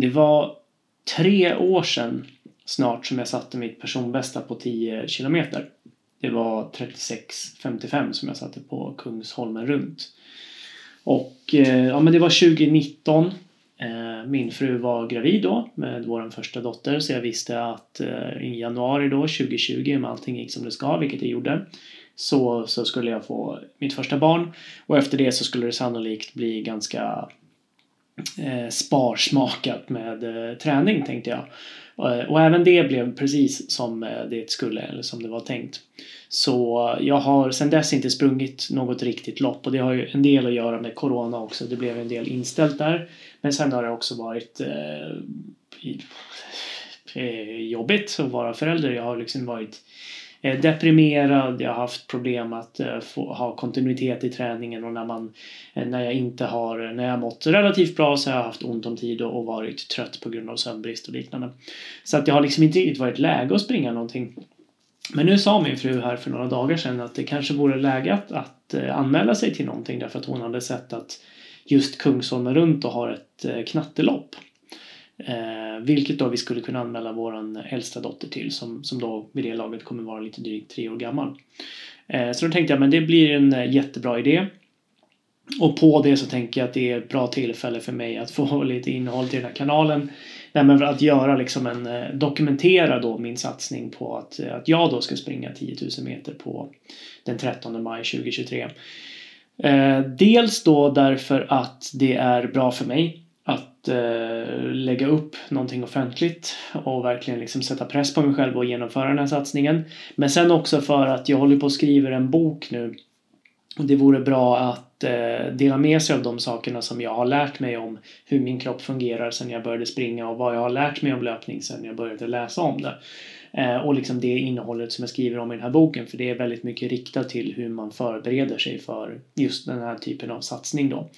Det var tre år sedan snart som jag satte mitt personbästa på 10 kilometer. Det var 36.55 som jag satte på Kungsholmen runt. Och eh, ja, men det var 2019. Eh, min fru var gravid då med vår första dotter så jag visste att eh, i januari då 2020 om allting gick som det ska, vilket det gjorde, så, så skulle jag få mitt första barn och efter det så skulle det sannolikt bli ganska eh, sparsmakat med eh, träning tänkte jag. Och, och även det blev precis som eh, det skulle eller som det var tänkt. Så jag har sedan dess inte sprungit något riktigt lopp och det har ju en del att göra med Corona också. Det blev en del inställt där. Men sen har det också varit eh, eh jobbigt att vara förälder. Jag har liksom varit Eh, deprimerad, jag har haft problem att eh, få, ha kontinuitet i träningen och när, man, eh, när jag inte har, när jag mått relativt bra så har jag haft ont om tid och, och varit trött på grund av sömnbrist och liknande. Så att det har liksom inte riktigt varit läge att springa någonting. Men nu sa min fru här för några dagar sedan att det kanske vore läge att, att eh, anmäla sig till någonting därför att hon hade sett att just Kungsholmen runt och har ett eh, knattelopp. Eh, vilket då vi skulle kunna anmäla våran äldsta dotter till som, som då vid det laget kommer vara lite drygt tre år gammal. Eh, så då tänkte jag men det blir en eh, jättebra idé. Och på det så tänker jag att det är ett bra tillfälle för mig att få lite innehåll till den här kanalen. Nej, men att göra liksom en, eh, dokumentera då min satsning på att, eh, att jag då ska springa 10 000 meter på den 13 maj 2023. Eh, dels då därför att det är bra för mig att eh, lägga upp någonting offentligt och verkligen liksom sätta press på mig själv och genomföra den här satsningen. Men sen också för att jag håller på och skriver en bok nu. Och det vore bra att eh, dela med sig av de sakerna som jag har lärt mig om hur min kropp fungerar sedan jag började springa och vad jag har lärt mig om löpning sedan jag började läsa om det. Eh, och liksom det innehållet som jag skriver om i den här boken för det är väldigt mycket riktat till hur man förbereder sig för just den här typen av satsning då.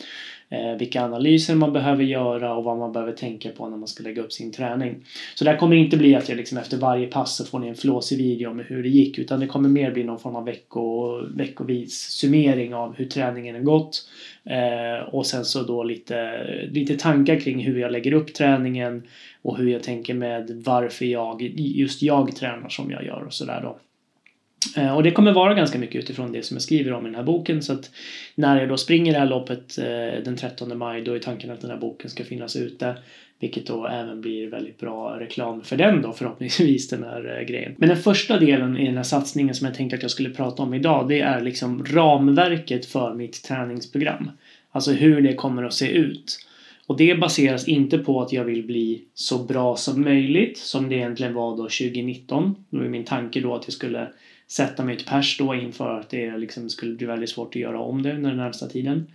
Eh, vilka analyser man behöver göra och vad man behöver tänka på när man ska lägga upp sin träning. Så det här kommer inte bli att jag liksom efter varje pass så får ni en flåsig video om hur det gick utan det kommer mer bli någon form av vecko, veckovis summering av hur träningen har gått. Eh, och sen så då lite, lite tankar kring hur jag lägger upp träningen och hur jag tänker med varför jag, just jag tränar som jag gör och sådär då. Eh, och det kommer vara ganska mycket utifrån det som jag skriver om i den här boken så att när jag då springer det här loppet eh, den 13 maj då är tanken att den här boken ska finnas ute vilket då även blir väldigt bra reklam för den då förhoppningsvis den här eh, grejen. Men den första delen i den här satsningen som jag tänkte att jag skulle prata om idag det är liksom ramverket för mitt träningsprogram. Alltså hur det kommer att se ut. Och det baseras inte på att jag vill bli så bra som möjligt som det egentligen var då 2019. Då är min tanke då att jag skulle sätta mig ett pers då inför att det liksom skulle bli väldigt svårt att göra om det under den närmsta tiden.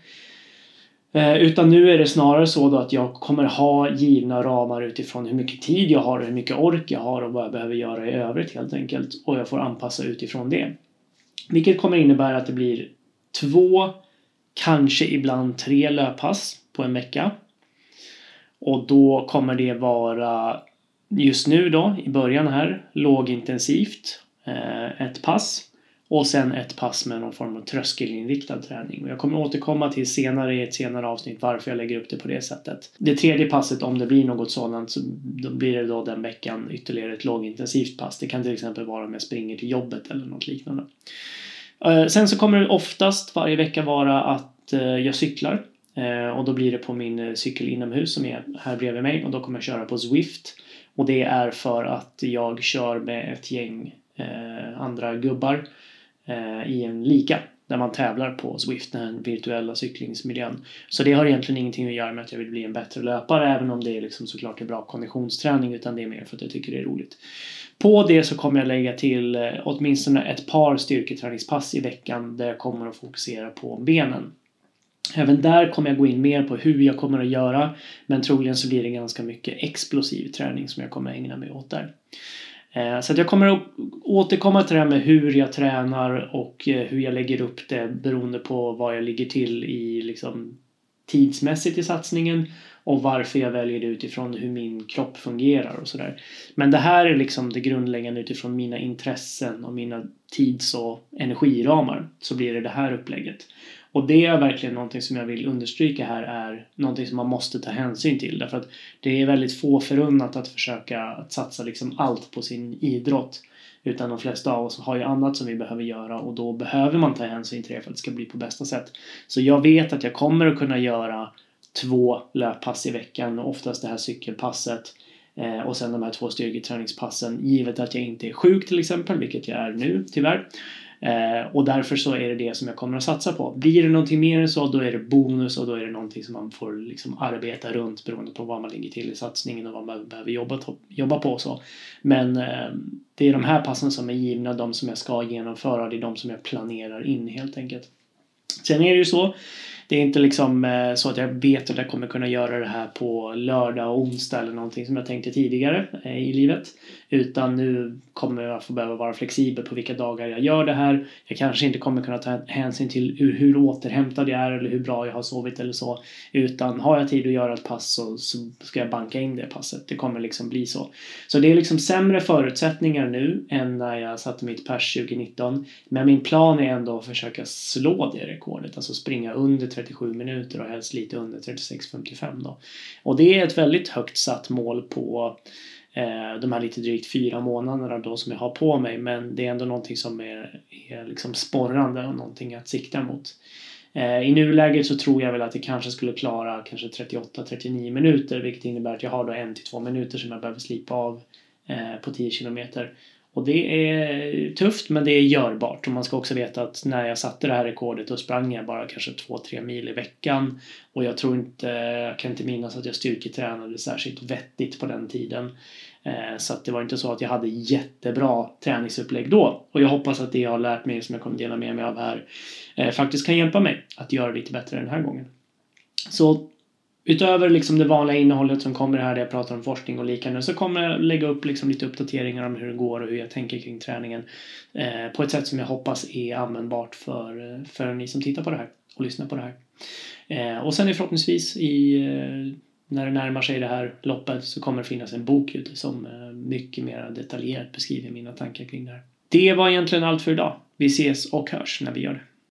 Eh, utan nu är det snarare så då att jag kommer ha givna ramar utifrån hur mycket tid jag har, och hur mycket ork jag har och vad jag behöver göra i övrigt helt enkelt. Och jag får anpassa utifrån det. Vilket kommer innebära att det blir två, kanske ibland tre löppass på en vecka. Och då kommer det vara just nu då i början här lågintensivt eh, ett pass och sen ett pass med någon form av tröskelinriktad träning. Och jag kommer återkomma till senare i ett senare avsnitt varför jag lägger upp det på det sättet. Det tredje passet, om det blir något sådant, så då blir det då den veckan ytterligare ett lågintensivt pass. Det kan till exempel vara om jag springer till jobbet eller något liknande. Eh, sen så kommer det oftast varje vecka vara att eh, jag cyklar Eh, och då blir det på min eh, cykel inomhus som är här bredvid mig och då kommer jag köra på Zwift. Och det är för att jag kör med ett gäng eh, andra gubbar i en lika där man tävlar på Zwift, den virtuella cyklingsmiljön. Så det har egentligen ingenting att göra med att jag vill bli en bättre löpare även om det är liksom såklart är bra konditionsträning utan det är mer för att jag tycker det är roligt. På det så kommer jag lägga till åtminstone ett par styrketräningspass i veckan där jag kommer att fokusera på benen. Även där kommer jag gå in mer på hur jag kommer att göra. Men troligen så blir det ganska mycket explosiv träning som jag kommer att ägna mig åt där. Eh, så att jag kommer att återkomma till det här med hur jag tränar och eh, hur jag lägger upp det beroende på vad jag ligger till i liksom tidsmässigt i satsningen och varför jag väljer det utifrån hur min kropp fungerar och sådär. Men det här är liksom det grundläggande utifrån mina intressen och mina tids och energiramar så blir det det här upplägget. Och det är verkligen någonting som jag vill understryka här är någonting som man måste ta hänsyn till. Därför att det är väldigt få förunnat att försöka att satsa liksom allt på sin idrott. Utan de flesta av oss har ju annat som vi behöver göra och då behöver man ta hänsyn till det för att det ska bli på bästa sätt. Så jag vet att jag kommer att kunna göra två löppass i veckan, oftast det här cykelpasset eh, och sen de här två styrketräningspassen givet att jag inte är sjuk till exempel, vilket jag är nu tyvärr. Eh, och därför så är det det som jag kommer att satsa på. Blir det någonting mer än så, då är det bonus och då är det någonting som man får liksom arbeta runt beroende på vad man ligger till i satsningen och vad man behöver jobba, jobba på och så. Men eh, det är de här passen som är givna, de som jag ska genomföra, det är de som jag planerar in helt enkelt. Sen är det ju så det är inte liksom eh, så att jag vet att jag kommer kunna göra det här på lördag och onsdag eller någonting som jag tänkte tidigare eh, i livet. Utan nu kommer jag få behöva vara flexibel på vilka dagar jag gör det här. Jag kanske inte kommer kunna ta hänsyn till hur, hur återhämtad jag är eller hur bra jag har sovit eller så. Utan har jag tid att göra ett pass så, så ska jag banka in det passet. Det kommer liksom bli så. Så det är liksom sämre förutsättningar nu än när jag satte mitt pers 2019. Men min plan är ändå att försöka slå det rekordet. Alltså springa under 37 minuter och helst lite under 36.55 då. Och det är ett väldigt högt satt mål på eh, de här lite drygt fyra månaderna då som jag har på mig. Men det är ändå någonting som är, är liksom sporrande och någonting att sikta mot. Eh, I nuläget så tror jag väl att det kanske skulle klara kanske 38-39 minuter vilket innebär att jag har då en till två minuter som jag behöver slipa av eh, på 10 kilometer. Och det är tufft men det är görbart och man ska också veta att när jag satte det här rekordet då sprang jag bara kanske 2-3 mil i veckan och jag tror inte, jag kan inte minnas att jag styrketränade särskilt vettigt på den tiden. Eh, så att det var inte så att jag hade jättebra träningsupplägg då. Och jag hoppas att det jag har lärt mig som jag kommer dela med mig av här eh, faktiskt kan hjälpa mig att göra lite bättre den här gången. Så utöver liksom det vanliga innehållet som kommer här där jag pratar om forskning och liknande så kommer jag lägga upp liksom lite uppdateringar om hur det går och hur jag tänker kring träningen eh, på ett sätt som jag hoppas är användbart för, eh, för ni som tittar på det här och lyssnar på det här. Eh, och sen är förhoppningsvis i eh, när det närmar sig det här loppet så kommer det finnas en bok ute som eh, mycket mer detaljerat beskriver mina tankar kring det här. Det var egentligen allt för idag. Vi ses och hörs när vi gör det.